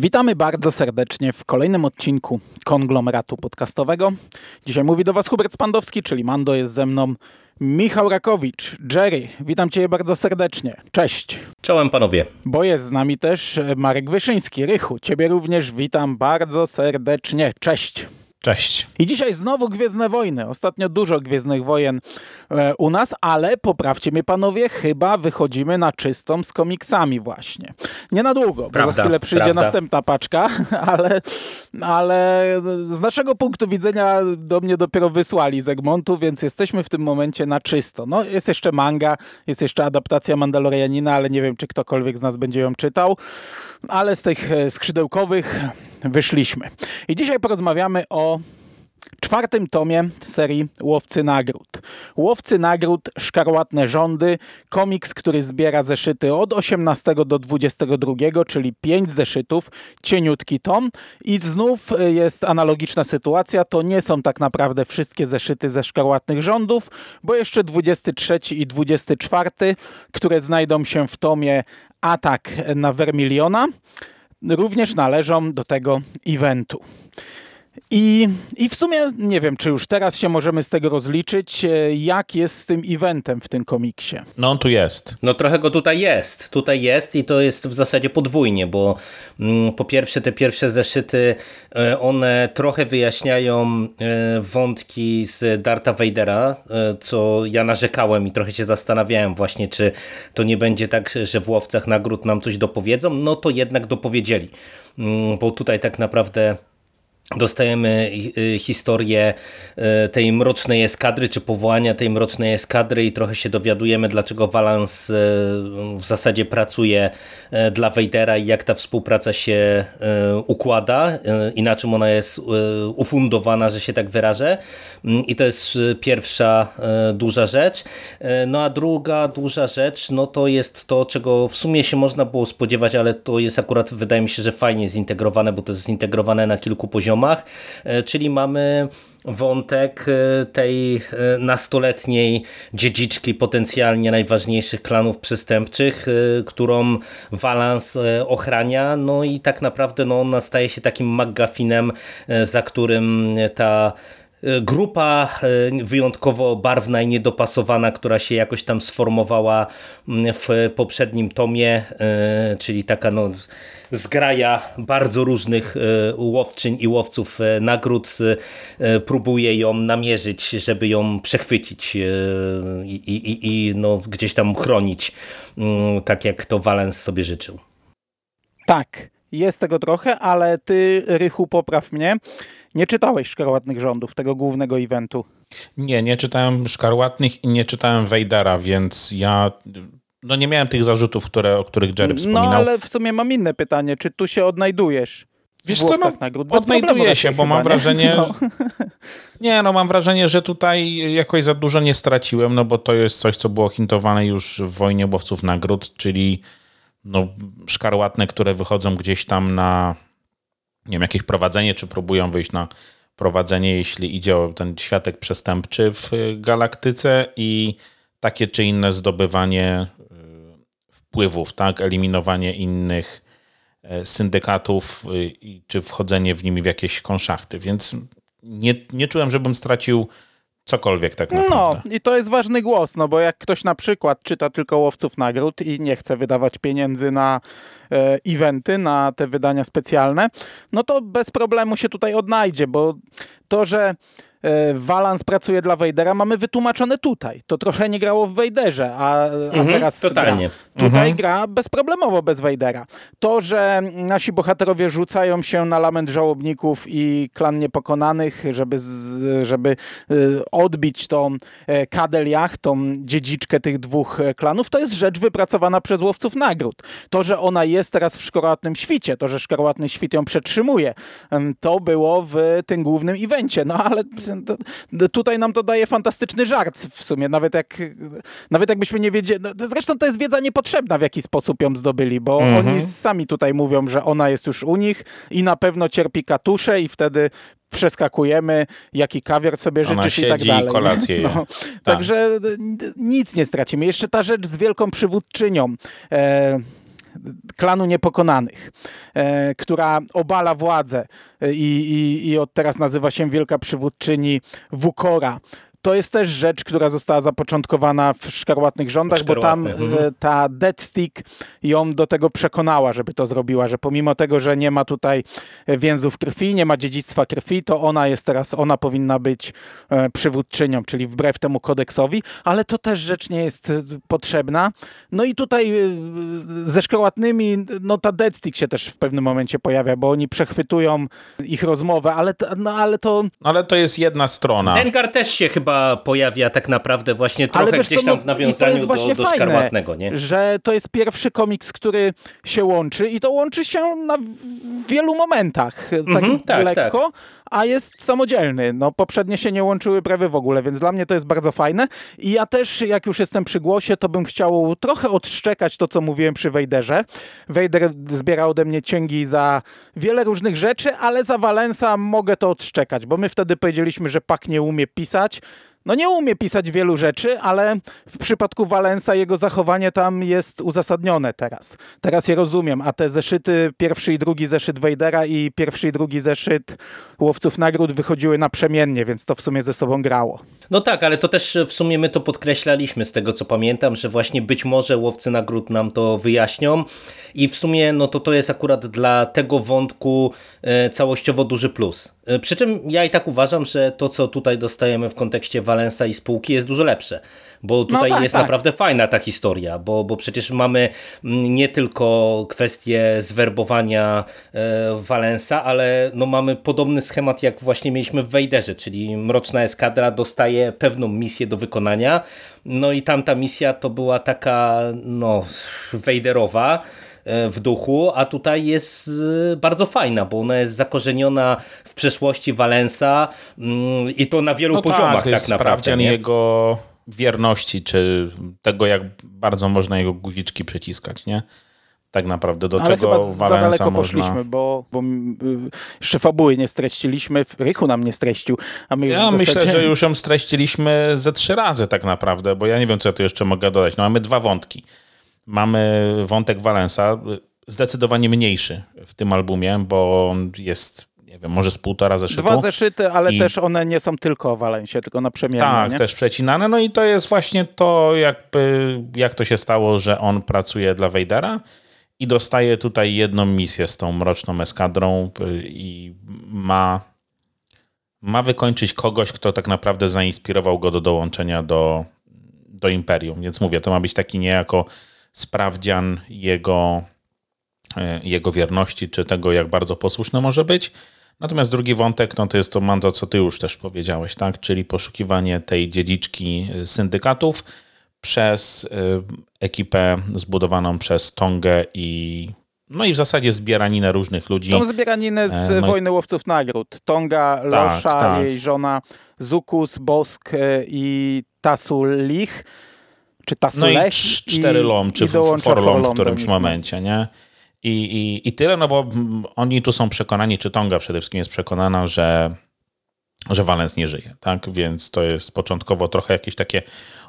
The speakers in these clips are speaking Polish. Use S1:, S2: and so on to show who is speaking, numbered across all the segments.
S1: Witamy bardzo serdecznie w kolejnym odcinku konglomeratu podcastowego. Dzisiaj mówi do Was Hubert Spandowski, czyli Mando jest ze mną Michał Rakowicz. Jerry, witam Cię bardzo serdecznie. Cześć.
S2: Czołem panowie.
S1: Bo jest z nami też Marek Wyszyński. Rychu, Ciebie również witam bardzo serdecznie. Cześć.
S3: Cześć.
S1: I dzisiaj znowu Gwiezdne Wojny. Ostatnio dużo Gwiezdnych Wojen e, u nas, ale poprawcie mnie panowie, chyba wychodzimy na czystą z komiksami właśnie. Nie na długo,
S2: prawda,
S1: bo za chwilę przyjdzie
S2: prawda.
S1: następna paczka, ale, ale z naszego punktu widzenia do mnie dopiero wysłali z Egmontu, więc jesteśmy w tym momencie na czysto. No, jest jeszcze manga, jest jeszcze adaptacja Mandalorianina, ale nie wiem, czy ktokolwiek z nas będzie ją czytał, ale z tych e, skrzydełkowych wyszliśmy. I dzisiaj porozmawiamy o czwartym tomie serii Łowcy Nagród. Łowcy Nagród, Szkarłatne Rządy, komiks, który zbiera zeszyty od 18 do 22, czyli 5 zeszytów, cieniutki tom i znów jest analogiczna sytuacja, to nie są tak naprawdę wszystkie zeszyty ze Szkarłatnych Rządów, bo jeszcze 23 i 24, które znajdą się w tomie Atak na Vermiliona, również należą do tego eventu. I, I w sumie nie wiem, czy już teraz się możemy z tego rozliczyć, e, jak jest z tym eventem w tym komiksie.
S3: No on tu jest.
S2: No trochę go tutaj jest. Tutaj jest i to jest w zasadzie podwójnie, bo mm, po pierwsze te pierwsze zeszyty, e, one trochę wyjaśniają e, wątki z Darta Vadera, co ja narzekałem i trochę się zastanawiałem właśnie, czy to nie będzie tak, że w Łowcach Nagród nam coś dopowiedzą. No to jednak dopowiedzieli, Mm, bo tutaj tak naprawdę dostajemy y, historię y, tej mrocznej eskadry, czy powołania tej mrocznej eskadry i trochę się dowiadujemy, dlaczego Valance y, w zasadzie pracuje dla Vadera i jak ta współpraca się układa i na czym ona jest ufundowana, że się tak wyrażę. Mm, I to jest pierwsza duża rzecz. No a druga duża rzecz, no to jest to, czego w sumie się można było spodziewać, ale to jest akurat, wydaje mi się, że fajnie zintegrowane, bo to jest zintegrowane na kilku poziomach E, czyli mamy wątek e, tej e, nastoletniej dziedziczki potencjalnie najważniejszych klanów przestępczych, którą Valance ochrania, no i tak naprawdę no, ona staje się takim McGuffinem, za którym ta grupa wyjątkowo barwna i niedopasowana, która się jakoś tam sformowała w poprzednim tomie, czyli taka no zgraja bardzo różnych łowczyń i łowców nagród próbuje ją namierzyć, żeby ją przechwycić i, i, i no, gdzieś tam chronić, tak jak to Valens sobie życzył.
S1: Tak, jest tego trochę, ale ty, Rychu, popraw mnie. Nie czytałeś Szkarłatnych Rządów, tego głównego eventu.
S3: Nie, nie czytałem Szkarłatnych i nie czytałem Wejdera, więc ja no nie miałem tych zarzutów, które, o których Jerry wspominał.
S1: No ale w sumie mam inne pytanie. Czy tu się odnajdujesz?
S3: Wiesz co, no, odnajduję się, bo mam
S1: nie?
S3: wrażenie...
S1: No.
S3: Nie, no mam wrażenie, że tutaj jakoś za dużo nie straciłem, no bo to jest coś, co było hintowane już w Wojnie Łowców Nagród, czyli no, szkarłatne, które wychodzą gdzieś tam na nie wiem, jakieś prowadzenie, czy próbują wyjść na prowadzenie, jeśli idzie o ten światek przestępczy w galaktyce i takie czy inne zdobywanie wpływów, tak, eliminowanie innych syndykatów czy wchodzenie w nimi w jakieś konszachty, więc nie, nie czułem, żebym stracił cokolwiek tak naprawdę.
S1: No i to jest ważny głos, no bo jak ktoś na przykład czyta tylko Łowców Nagród i nie chce wydawać pieniędzy na e, eventy, na te wydania specjalne, no to bez problemu się tutaj odnajdzie, bo to, że Valance pracuje dla Vadera, mamy wytłumaczone tutaj. To trochę nie grało w Vaderze, a,
S2: mhm,
S1: a teraz
S2: totalnie.
S1: Gra. Tutaj
S3: Mhm.
S1: gra bezproblemowo bez Vadera. To, że nasi bohaterowie rzucają się na lament żałobników i klan niepokonanych, żeby, z, żeby y, odbić tą e, Kadeliach, tą dziedziczkę tych dwóch e, klanów, to jest rzecz wypracowana przez łowców nagród. To, że ona jest teraz w Szkarłatnym Świcie, to, że Szkarłatny Świt ją przetrzymuje, to było w tym głównym evencie. No ale tutaj nam to daje fantastyczny żart w sumie, nawet jak nawet jakbyśmy nie wiedzieli, no, zresztą to jest wiedza niepotrzebna, w jaki sposób ją zdobyli, bo
S3: Mhm.
S1: oni sami tutaj mówią, że ona jest już u nich i na pewno cierpi katusze i wtedy przeskakujemy, jaki kawior sobie
S3: Ona
S1: życzysz i tak
S3: i
S1: dalej.
S3: kolację.
S1: No, Także n- nic nie stracimy. Jeszcze ta rzecz z wielką przywódczynią. E, klanu niepokonanych, e, która obala władzę i, i, i od teraz nazywa się wielka przywódczyni Wukora to jest też rzecz, która została zapoczątkowana w szkarłatnych rządach, bo tam mhm. E, ta Dead Stick ją do tego przekonała, żeby to zrobiła, że pomimo tego, że nie ma tutaj więzów krwi, nie ma dziedzictwa krwi, to ona jest teraz, ona powinna być e, przywódczynią, czyli wbrew temu kodeksowi, ale to też rzecz nie jest e, potrzebna. No i tutaj ze szkarłatnymi, no ta Dead Stick się też w pewnym momencie pojawia, bo oni przechwytują ich rozmowę, ale, no, ale to...
S3: Ale to jest jedna strona.
S2: Dengar też się chyba chyba pojawia tak naprawdę właśnie trochę gdzieś tam no, w nawiązaniu do, do Szkarłatnego, nie?
S1: Że to jest pierwszy komiks, który się łączy i to łączy się na wielu momentach, tak, mm -hmm, tak lekko. Tak a jest samodzielny. No, poprzednie się nie łączyły prawie w ogóle, więc dla mnie to jest bardzo fajne. I ja też, jak już jestem przy głosie, to bym chciał trochę odszczekać to, co mówiłem przy Wejderze. Wejder zbiera ode mnie cięgi za wiele różnych rzeczy, ale za Valensa mogę to odszczekać, bo my wtedy powiedzieliśmy, że Pak nie umie pisać no nie umie pisać wielu rzeczy, ale w przypadku Valensa jego zachowanie tam jest uzasadnione teraz. Teraz je rozumiem, a te zeszyty, pierwszy i drugi zeszyt Wejdera i pierwszy i drugi zeszyt Łowców Nagród wychodziły naprzemiennie, więc to w sumie ze sobą grało.
S2: No tak, ale to też w sumie my to podkreślaliśmy z tego co pamiętam, że właśnie być może Łowcy Nagród nam to wyjaśnią i w sumie no to to jest akurat dla tego wątku e, całościowo duży plus. E, przy czym ja i tak uważam, że to co tutaj dostajemy w kontekście Valensa i spółki jest dużo lepsze bo no tutaj no tak, jest tak. naprawdę fajna ta historia, bo, bo przecież mamy mm, nie tylko kwestię zwerbowania e, Valensa, ale no mamy podobny schemat jak właśnie mieliśmy w Wejderze, czyli Mroczna Eskadra dostaje pewną misję do wykonania, no i tamta misja to była taka no Wejderowa, e, w duchu, a tutaj jest e, bardzo fajna, bo ona jest zakorzeniona w przeszłości Valensa mm, i to na wielu no poziomach tak, to jest tak naprawdę.
S3: Nie? jego wierności, czy tego, jak bardzo można jego guziczki przeciskać, nie? Tak naprawdę, do Ale czego chyba za daleko można... poszliśmy,
S1: bo, bo y, jeszcze fabuły nie streściliśmy, Rychu nam nie streścił. A my
S3: ja myślę, że już ją streściliśmy ze trzy razy tak naprawdę, bo ja nie wiem, co ja tu jeszcze mogę dodać. No, mamy dwa wątki. Mamy wątek Valensa, zdecydowanie mniejszy w tym albumie, bo on jest nie wiem, może z półtora zeszytu.
S1: Dwa zeszyty, ale I... też one nie są tylko o Walensie, tylko na przemianie.
S3: Tak,
S1: nie?
S3: też przecinane. No i to jest właśnie to, jakby, jak to się stało, że on pracuje dla Wejdera i dostaje tutaj jedną misję z tą mroczną eskadrą y, i ma, ma wykończyć kogoś, kto tak naprawdę zainspirował go do dołączenia do, do Imperium. Więc mówię, to ma być taki niejako sprawdzian jego, y, jego wierności, czy tego, jak bardzo posłuszny może być. Natomiast drugi wątek, no to jest to Mando, co ty już też powiedziałeś, tak? Czyli poszukiwanie tej dziedziczki y, syndykatów przez y, ekipę zbudowaną przez Tongę i no i w zasadzie zbieraninę różnych ludzi.
S1: Tą zbieraninę z e, no Wojny Łowców Nagród. Tonga, tak, Losza, tak. jej żona Zukus, Bosk e, i Tasulich, czy Tasulech.
S3: No i cztery lom, czy Forlom w którymś momencie, nie? I, i, I tyle, no bo oni tu są przekonani, czy Tonga przede wszystkim jest przekonana, że, że Valens nie żyje, tak? Więc to jest początkowo trochę jakieś takie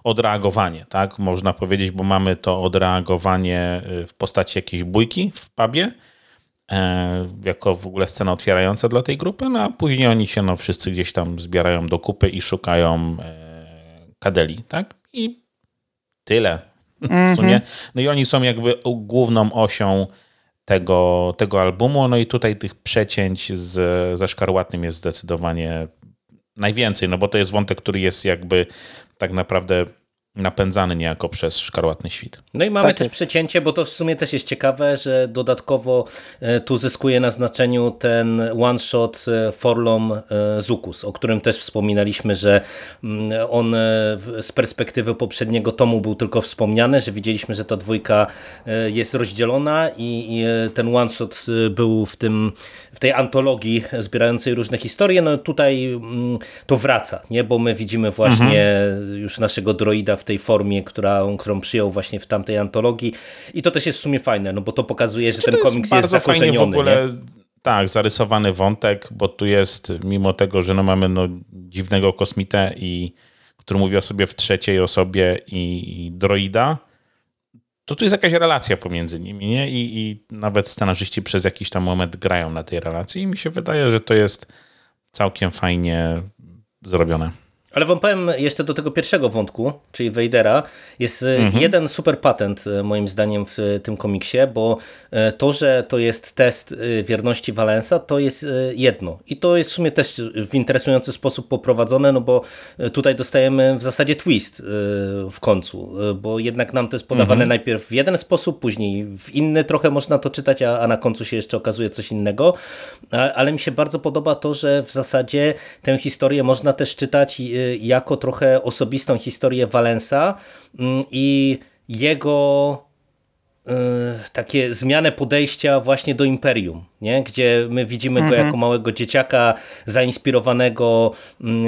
S3: odreagowanie, tak? Można powiedzieć, bo mamy to odreagowanie y, w postaci jakiejś bójki w pubie, e, jako w ogóle scena otwierająca dla tej grupy, no a później oni się no, wszyscy gdzieś tam zbierają do kupy i szukają e, kadeli, tak? I tyle. W sumie. Mhm. No i oni są jakby główną osią tego, tego albumu. No i tutaj tych przecięć z, ze Szkarłatnym jest zdecydowanie najwięcej, no bo to jest wątek, który jest jakby tak naprawdę napędzany niejako przez szkarłatny świt.
S2: No i mamy tak też jest. przecięcie, bo to w sumie też jest ciekawe, że dodatkowo e, tu zyskuje na znaczeniu ten one-shot e, Forlom e, Zukus, o którym też wspominaliśmy, że mm, on z perspektywy poprzedniego tomu był tylko wspomniany, że widzieliśmy, że ta dwójka jest rozdzielona i ten one-shot był w, tym, w tej antologii zbierającej różne historie. No tutaj mm, to wraca, nie? bo my widzimy właśnie mhm. już naszego droida w tej formie, która, którą przyjął właśnie w tamtej antologii i to też jest w sumie fajne, no bo to pokazuje, że ten komiks jest, jest zakorzeniony. w ogóle, nie?
S3: tak, zarysowany wątek, bo tu jest, mimo tego, że no mamy no, dziwnego kosmitę i który mówi o sobie w trzeciej osobie i, i droida, to tu jest jakaś relacja pomiędzy nimi, nie? I, I nawet scenarzyści przez jakiś tam moment grają na tej relacji i mi się wydaje, że to jest całkiem fajnie zrobione.
S2: Ale wam powiem jeszcze do tego pierwszego wątku, czyli Vadera, jest e, mhm. jeden super patent e, moim zdaniem w tym komiksie, bo to, że to jest test wierności Valensa, to jest jedno. I to jest w sumie też w interesujący sposób poprowadzone, no bo tutaj dostajemy w zasadzie twist w końcu, bo jednak nam to jest podawane mhm. najpierw w jeden sposób, później w inny, trochę można to czytać, a, a na końcu się jeszcze okazuje coś innego. Ale mi się bardzo podoba to, że w zasadzie tę historię można też czytać jako trochę osobistą historię Valensa mm, i jego y, takie zmianę podejścia właśnie do imperium nie? gdzie my widzimy go mhm. jako małego dzieciaka zainspirowanego mm,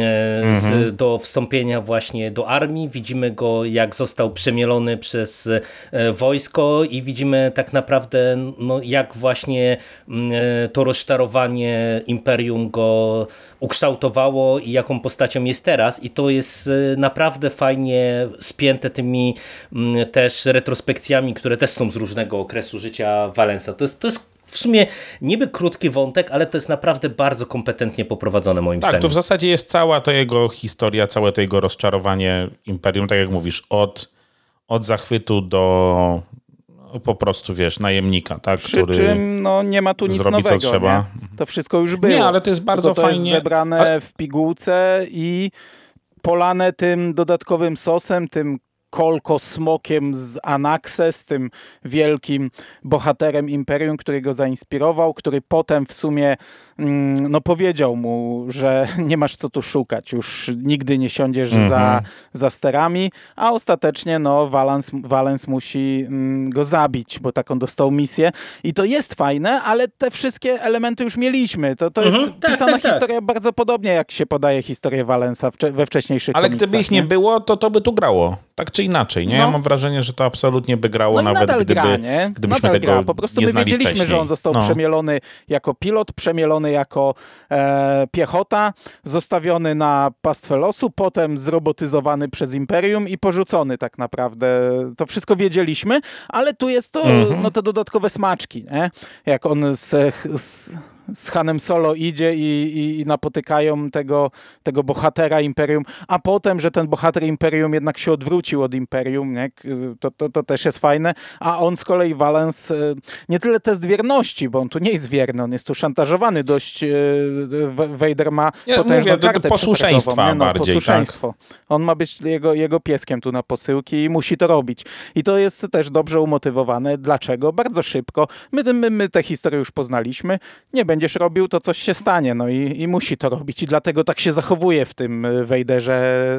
S2: z, mhm. do wstąpienia właśnie do armii. Widzimy go, jak został przemielony przez e, wojsko i widzimy tak naprawdę, no, jak właśnie mm, e, to rozczarowanie imperium go ukształtowało i jaką postacią jest teraz. I to jest e, naprawdę fajnie spięte tymi mm, też retrospekcjami, które też są z różnego okresu życia Valensa. To jest, to jest w sumie niby krótki wątek, ale to jest naprawdę bardzo kompetentnie poprowadzone moim
S3: tak,
S2: zdaniem.
S3: Tak, to w zasadzie jest cała ta jego historia, całe to jego rozczarowanie Imperium, tak jak mówisz, od, od zachwytu do no, po prostu, wiesz, najemnika, tak?
S1: Przy który czym no, nie ma tu nic zrobi, nowego, co trzeba. Nie? To wszystko już było.
S3: Nie, ale to jest bardzo
S1: to
S3: fajnie.
S1: Jest zebrane w pigułce i polane tym dodatkowym sosem, tym kolko smokiem z Anaxes, tym wielkim bohaterem Imperium, który go zainspirował, który potem w sumie no, powiedział mu, że nie masz co tu szukać, już nigdy nie siądziesz mhm. za, za sterami, a ostatecznie no, Valens, Valens musi mm, go zabić, bo taką dostał misję i to jest fajne, ale te wszystkie elementy już mieliśmy. To, to mhm. jest tak, pisana tak, tak. historia bardzo podobnie, jak się podaje historię Valensa we wcześniejszych
S3: Ale gdyby ich nie, nie było, to to by tu grało. Tak czy inaczej, nie? No. Ja mam wrażenie, że to absolutnie by grało no nawet gdyby, gra, nie? gdybyśmy nadal tego gra.
S1: Po prostu
S3: nie
S1: my wiedzieliśmy,
S3: wcześniej.
S1: że on został no. przemielony jako pilot, przemielony jako e, piechota, zostawiony na pastwę losu, potem zrobotyzowany przez Imperium i porzucony tak naprawdę. To wszystko wiedzieliśmy, ale tu jest to, -hmm. no te dodatkowe smaczki, nie? Jak on z, z z Hanem Solo idzie i, i, i, napotykają tego, tego bohatera Imperium, a potem, że ten bohater Imperium jednak się odwrócił od Imperium, nie? To, to, to też jest fajne, a on z kolei Valens e, nie tyle test wierności, bo on tu nie jest wierny, on jest tu szantażowany dość, e, Vader ma
S3: nie, potężną mówię, kartę posłuszeństwa nie? No, bardziej, tak. posłuszeństwo.
S1: Tak? On ma być jego, jego pieskiem tu na posyłki i musi to robić. I to jest też dobrze umotywowane. Dlaczego? Bardzo szybko. My, my, my tę historię już poznaliśmy. Nie będziesz robił, to coś się stanie, no i, i musi to robić i dlatego tak się zachowuje w tym Wejderze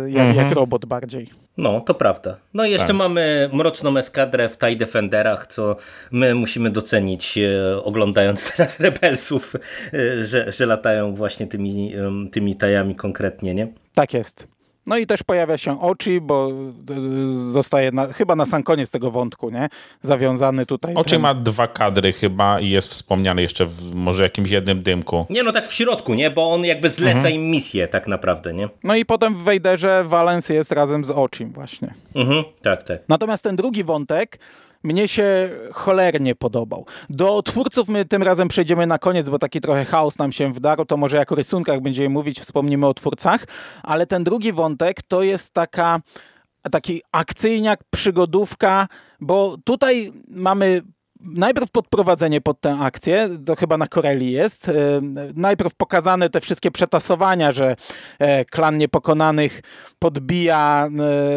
S1: jak, mhm. jak robot bardziej.
S2: No, to prawda. No i jeszcze tak. mamy mroczną eskadrę w TIE Defenderach, co my musimy docenić e, oglądając teraz Rebelsów, e, że, że latają właśnie tymi, tymi tajami konkretnie, nie?
S1: Tak jest. No i też pojawia się Oczy, bo e, zostaje na, chyba na sam koniec tego wątku, nie? Zawiązany tutaj.
S3: Oczy ten... ma dwa kadry chyba i jest wspomniany jeszcze w może jakimś jednym dymku.
S2: Nie, no tak w środku, nie? Bo on jakby zleca mhm. im misję tak naprawdę, nie?
S1: No i potem w Wejderze Valens jest razem z Oczym właśnie.
S2: Mhm, tak, tak.
S1: Natomiast ten drugi wątek mnie się cholernie podobał. Do twórców my tym razem przejdziemy na koniec, bo taki trochę chaos nam się wdarł, to może jako rysunkach będziemy mówić, wspomnimy o twórcach, ale ten drugi wątek to jest taka taki akcyjniak, przygodówka, bo tutaj mamy najpierw podprowadzenie pod tę akcję, to chyba na Koreli jest. E, najpierw pokazane te wszystkie przetasowania, że e, klan niepokonanych podbija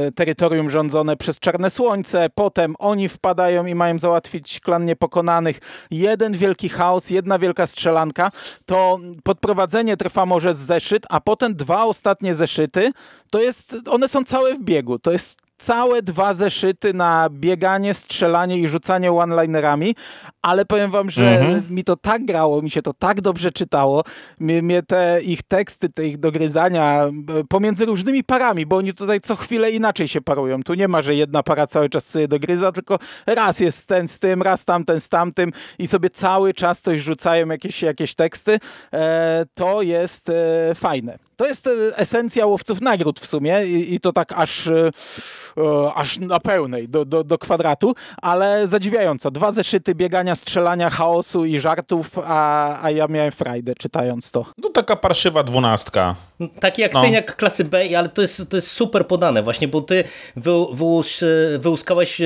S1: e, terytorium rządzone przez Czarne Słońce, potem oni wpadają i mają załatwić klan niepokonanych. Jeden wielki chaos, jedna wielka strzelanka. To podprowadzenie trwa może z zeszyt, a potem dwa ostatnie zeszyty, to jest, one są całe w biegu. To jest całe dwa zeszyty na bieganie, strzelanie i rzucanie one-linerami, ale powiem wam, że mhm. mi to tak grało, mi się to tak dobrze czytało, mnie, mnie te ich teksty, te ich dogryzania pomiędzy różnymi parami, bo oni tutaj co chwilę inaczej się parują. Tu nie ma, że jedna para cały czas sobie dogryza, tylko raz jest ten z tym, raz tamten z tamtym i sobie cały czas coś rzucają, jakieś, jakieś teksty. E, to jest e, fajne. To jest e, esencja łowców nagród w sumie i, i to tak aż, e, e, aż na pełnej, do, do, do kwadratu, ale zadziwiająco. Dwa zeszyty biegania, strzelania, chaosu i żartów, a, a ja miałem frajdę czytając to.
S3: No taka parszywa dwunastka.
S2: Taki akcyjniak no. klasy B, ale to jest, to jest super podane właśnie, bo ty wy, wyłóż, wyłuskałeś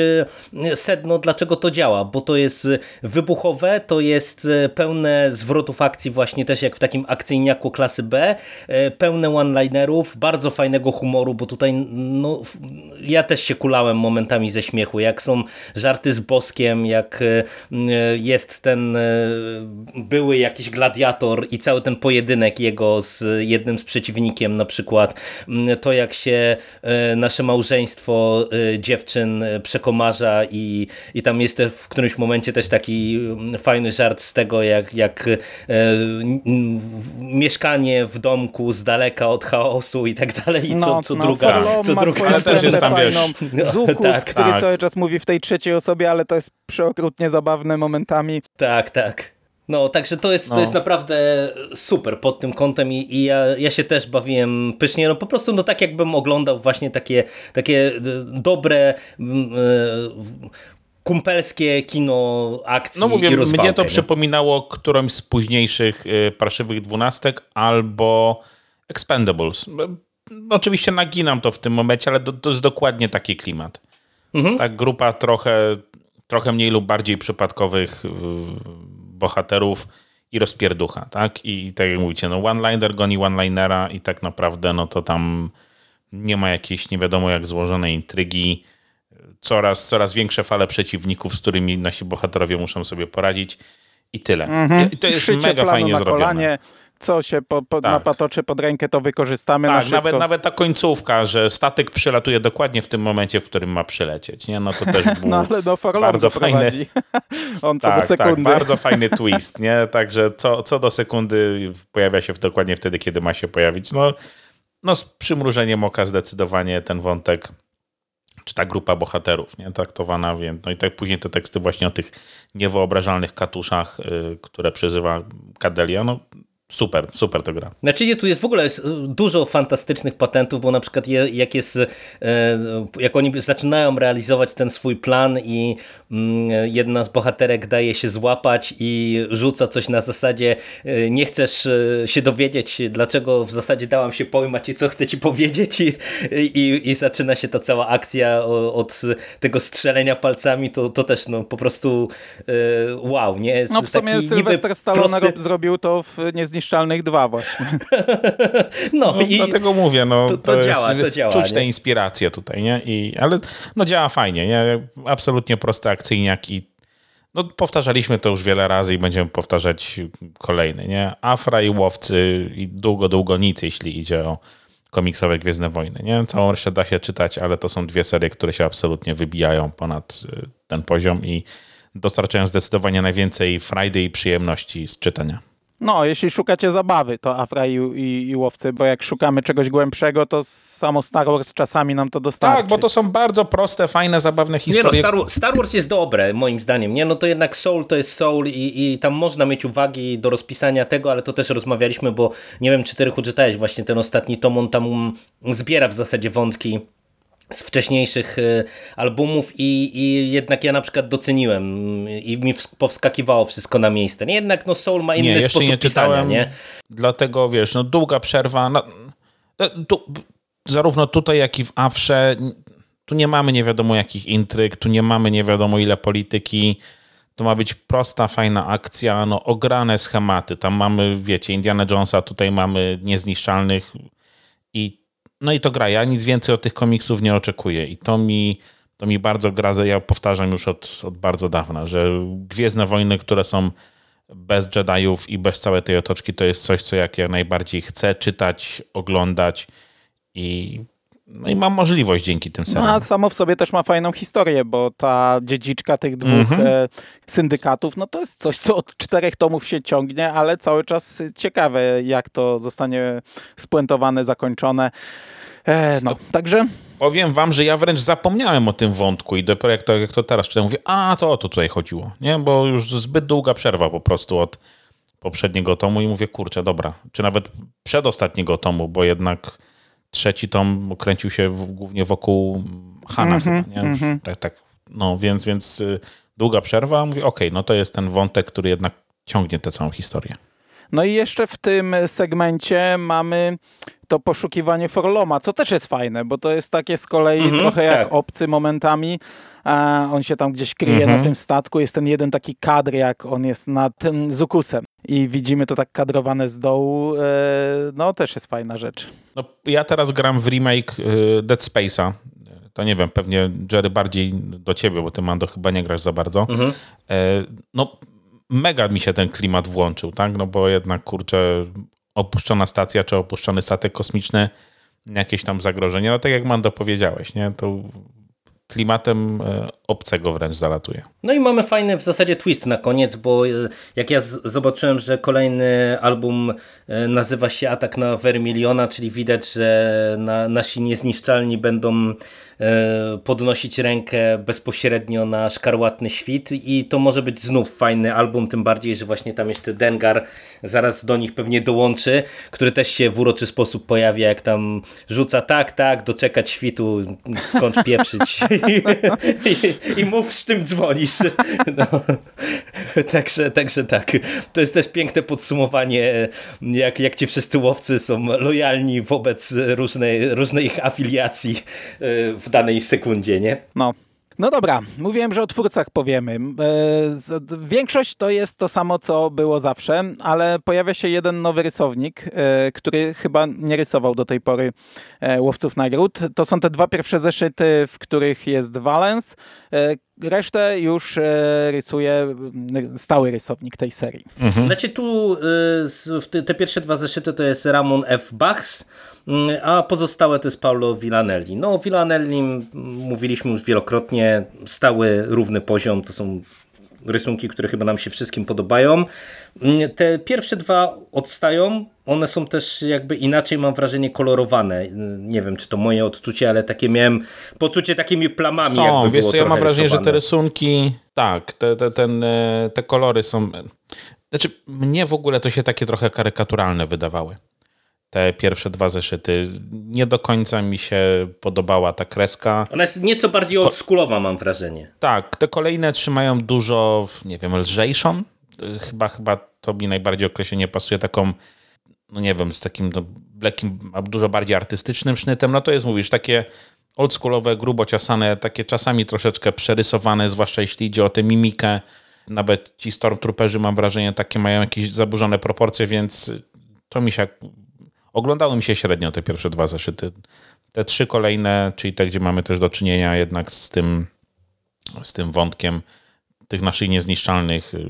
S2: sedno, dlaczego to działa, bo to jest wybuchowe, to jest pełne zwrotów akcji właśnie też jak w takim akcyjniaku klasy B, pełne one-linerów, bardzo fajnego humoru, bo tutaj no, ja też się kulałem momentami ze śmiechu, jak są żarty z Boskiem, jak e, jest ten e, były jakiś gladiator i cały ten pojedynek jego z jednym z przeciwnikiem na przykład, to jak się e, nasze małżeństwo dziewczyn przekomarza i, i tam jest w którymś momencie też taki fajny żart z tego, jak, jak mieszkanie w domku z daleka od chaosu i tak dalej i co, no, co no, druga, co druga
S1: ale też jest tam, wiesz, Zukus, tak, który tak. cały czas mówi w tej trzeciej osobie, ale to jest przeokrutnie zabawne momentami.
S2: Tak, tak. No, także to jest, no. to jest naprawdę super pod tym kątem i, i, ja, ja się też bawiłem pysznie, no po prostu no tak jakbym oglądał właśnie takie, takie dobre kumpelskie kino akcji
S3: No mówię,
S2: i
S3: mnie to nie? przypominało którąś z późniejszych y, parszywych dwunastek albo Expendables. Oczywiście naginam to w tym momencie, ale to, to jest dokładnie taki klimat. Mhm. Tak grupa trochę, trochę mniej lub bardziej przypadkowych y, bohaterów i rozpierducha, tak? I tak jak mówicie, no one-liner goni one-linera i tak naprawdę no to tam nie ma jakiejś nie wiadomo jak złożonej intrygi. Coraz, coraz większe fale przeciwników, z którymi nasi bohaterowie muszą sobie poradzić i tyle. Mhm. I to jest Szycie mega fajnie zrobione. Kolanie
S1: co się po, po, tak. napatoczy pod rękę, to wykorzystamy
S3: tak, nawet, nawet ta końcówka, że statek przylatuje dokładnie w tym momencie, w którym ma przylecieć. Nie? No to też był no, ale no, bardzo fajny...
S1: On co tak, do tak, sekundy.
S3: Tak, bardzo fajny twist, nie? Także co, co do sekundy pojawia się dokładnie wtedy, kiedy ma się pojawić. No, no z przymrużeniem oka zdecydowanie ten wątek czy ta grupa bohaterów, nie, traktowana, więc no i tak później te teksty właśnie o tych niewyobrażalnych katuszach, y, które przyzywa Kadelia, no super, super to gra.
S2: Znaczy nie, tu jest w ogóle jest dużo fantastycznych patentów, bo na przykład je, jak jest, e, jak oni zaczynają realizować ten swój plan i mm, jedna z bohaterek daje się złapać i rzuca coś na zasadzie e, nie chcesz e, się dowiedzieć, dlaczego w zasadzie dałam się pojmać i co chcę ci powiedzieć i, i, i zaczyna się ta cała akcja od tego strzelenia palcami, to, to też no po prostu wow, nie?
S1: No w sumie Sylwester Stallone prosty... zrobił to w Niezniszczalnym Niezniszczalnych dwa właśnie.
S3: no, no i dlatego mówię, no to, to, to działa, jest, to działa. Czuć tę inspirację tutaj, nie? I, ale no działa fajnie, nie? Absolutnie prosty akcyjniak i no, powtarzaliśmy to już wiele razy i będziemy powtarzać kolejny, nie? Afra i Łowcy i długo, długo nic, jeśli idzie o komiksowe Gwiezdne Wojny, nie? Całą resztę da się czytać, ale to są dwie serie, które się absolutnie wybijają ponad y, ten poziom i dostarczają zdecydowanie najwięcej frajdy i przyjemności z czytania.
S1: No, jeśli szukacie zabawy, to Afra i, i, i, Łowcy, bo jak szukamy czegoś głębszego, to samo Star Wars czasami nam to dostarczy.
S3: Tak, bo to są bardzo proste, fajne, zabawne historie.
S2: Nie no, Star, Star Wars jest dobre, moim zdaniem, nie? No to jednak Soul to jest Soul i, i tam można mieć uwagi do rozpisania tego, ale to też rozmawialiśmy, bo nie wiem, czy ty Rychu czytałeś właśnie ten ostatni tom, on tam zbiera w zasadzie wątki z wcześniejszych y, albumów i, i jednak ja na przykład doceniłem i mi powskakiwało wszystko na miejsce. Nie, jednak no Soul ma inny nie, sposób nie pisania, nie?
S3: Dlatego wiesz, no długa przerwa. No, no, tu, zarówno tutaj, jak i w Afrze tu nie mamy nie wiadomo jakich intryg, tu nie mamy nie wiadomo ile polityki. To ma być prosta, fajna akcja, no ograne schematy. Tam mamy, wiecie, Indiana Jonesa, tutaj mamy niezniszczalnych i no i to gra. Ja nic więcej od tych komiksów nie oczekuję i to mi, to mi bardzo gra. Ja powtarzam już od, od bardzo dawna, że Gwiezdne Wojny, które są bez Jediów i bez całej tej otoczki, to jest coś, co jak ja najbardziej chcę czytać, oglądać i no i mam możliwość dzięki tym serialom.
S1: No, a samo w sobie też ma fajną historię, bo ta dziedziczka tych dwóch mm -hmm. syndykatów, no to jest coś, co od czterech tomów się ciągnie, ale cały czas ciekawe, jak to zostanie spuentowane, zakończone. E, no, także...
S3: Powiem wam, że ja wręcz zapomniałem o tym wątku i dopiero jak to, jak to teraz czytam, mówię, a to o to tutaj chodziło, nie? Bo już zbyt długa przerwa po prostu od poprzedniego tomu i mówię, kurczę, dobra, czy nawet przedostatniego tomu, bo jednak trzeci tom kręcił się w, głównie wokół Hana chyba, nie? Już tak, tak, no więc, więc y, długa przerwa, mówię, okej, no to jest ten wątek, który jednak ciągnie tę całą historię.
S1: No i jeszcze w tym segmencie mamy to poszukiwanie Forloma, co też jest fajne, bo to jest takie z kolei
S2: Mhm,
S1: trochę jak
S2: tak.
S1: obcy momentami. A on się tam gdzieś kryje
S3: Mhm.
S1: na tym statku. Jest ten jeden taki kadr, jak on jest nad tym Zukusem. I widzimy to tak kadrowane z dołu. E, no też jest fajna rzecz.
S3: No, ja teraz gram w remake y, Dead Space'a. To nie wiem, pewnie Jerry bardziej do ciebie, bo ty Mando chyba nie grasz za bardzo.
S2: Mhm.
S3: E, No, mega mi się ten klimat włączył, tak? No bo jednak, kurczę, opuszczona stacja czy opuszczony statek kosmiczny, jakieś tam zagrożenie. No tak jak Mando powiedziałeś, nie? To klimatem e, obcego wręcz zalatuje.
S2: No i mamy fajny w zasadzie twist na koniec, bo e, jak ja zobaczyłem, że kolejny album e, nazywa się Atak na Vermiliona, czyli widać, że na, nasi niezniszczalni będą podnosić rękę bezpośrednio na szkarłatny świt i to może być znów fajny album, tym bardziej, że właśnie tam jeszcze Dengar zaraz do nich pewnie dołączy, który też się w uroczy sposób pojawia, jak tam rzuca tak, tak, doczekać świtu, skąd pieprzyć i, i mów z tym dzwonisz. No. Także, także tak. To jest też piękne podsumowanie, jak, jak ci wszyscy łowcy są lojalni wobec różnej, różnej ich afiliacji e, w danej sekundzie, nie?
S1: No. No dobra, mówiłem, że o twórcach powiemy. E, Większość to jest to samo, co było zawsze, ale pojawia się jeden nowy rysownik, e, który chyba nie rysował do tej pory e, Łowców Nagród. To są te dwa pierwsze zeszyty, w których jest Valens. Resztę już rysuje stały rysownik tej serii.
S2: Znaczy tu y, te, pierwsze dwa zeszyty to jest Ramon F. Bachs, a pozostałe to jest Paulo Villanelli. No o Villanelli mm, mówiliśmy już wielokrotnie, stały, równy poziom, to są rysunki, które chyba nam się wszystkim podobają. Mm, Te pierwsze dwa odstają, one są też jakby inaczej mam wrażenie kolorowane. Nie wiem, czy to moje odczucie, ale takie miałem poczucie takimi plamami
S3: Są,
S2: jakby
S3: wiesz co, ja mam wrażenie, że te
S2: rysowane.
S3: rysunki, tak, te, te, ten, e, te kolory są... Znaczy, mnie w ogóle to się takie trochę karykaturalne wydawały. Te pierwsze dwa zeszyty. Nie do końca mi się podobała ta kreska.
S2: Ona jest nieco bardziej oldschoolowa mam wrażenie.
S3: Tak, te kolejne trzymają dużo, nie wiem, lżejszą. Chyba, chyba to mi najbardziej określenie pasuje taką, no nie wiem, z takim no, lekkim, a dużo bardziej artystycznym sznytem. No to jest, mówisz, takie oldschoolowe, grubo ciasane, takie czasami troszeczkę przerysowane, zwłaszcza jeśli idzie o tę mimikę. Nawet ci Stormtrooperzy, mam wrażenie, takie mają jakieś zaburzone proporcje, więc to mi się... Oglądały mi się średnio te pierwsze dwa zeszyty. Te trzy kolejne, czyli te, gdzie mamy też do czynienia jednak z tym z tym wątkiem tych naszych niezniszczalnych y,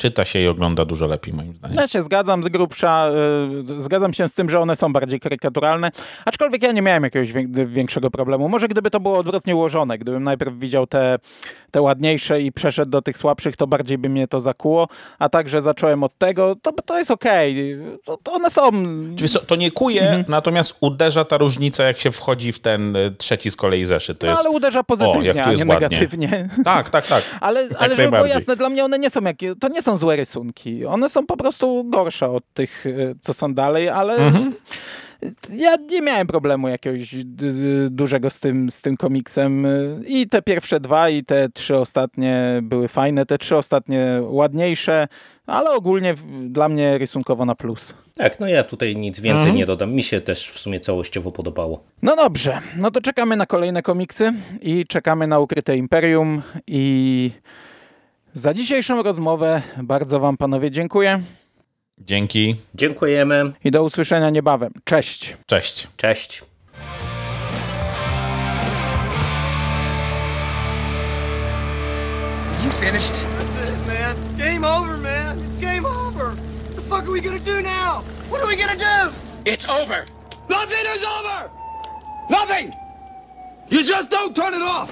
S3: czyta się i ogląda dużo lepiej moim zdaniem.
S1: Ja się zgadzam z grubsza, y, zgadzam się z tym, że one są bardziej karykaturalne, aczkolwiek ja nie miałem jakiegoś wię- większego problemu. Może gdyby to było odwrotnie ułożone, gdybym najpierw widział te, te ładniejsze i przeszedł do tych słabszych, to bardziej by mnie to zakuło, a także zacząłem od tego, to, to jest okej, to, to one są...
S3: To nie kuje,
S1: Mhm.
S3: natomiast uderza ta różnica, jak się wchodzi w ten y, trzeci z kolei zeszyt. To
S1: No,
S3: jest...
S1: ale uderza
S3: O,
S1: pozytywnie,
S3: jak tu
S1: a nie
S3: ładnie.
S1: negatywnie.
S3: Tak, tak, tak.
S1: Ale, ale żeby było jasne, dla mnie one nie są jakie, to nie są złe rysunki. One są po prostu gorsze od tych, y, co są dalej, ale
S3: Mhm.
S1: ja nie miałem problemu jakiegoś dużego z tym, z tym komiksem. I te pierwsze dwa, i te trzy ostatnie były fajne. Te trzy ostatnie ładniejsze, ale ogólnie dla mnie rysunkowo na plus.
S2: Tak, no ja tutaj nic więcej
S3: Mhm.
S2: nie dodam. Mi się też w sumie całościowo podobało.
S1: No dobrze, no to czekamy na kolejne komiksy i czekamy na Ukryte Imperium i za dzisiejszą rozmowę bardzo wam panowie dziękuję
S3: Dzięki.
S2: Dziękujemy.
S1: i do usłyszenia niebawem. Cześć!
S3: Cześć.
S2: Cześć.
S4: You finished?
S5: That's it, man. Game over, man. It's game over. What the fuck are we gonna do now? What are we gonna do?
S4: It's over.
S5: Nothing is over! Nothing! You just don't turn it off!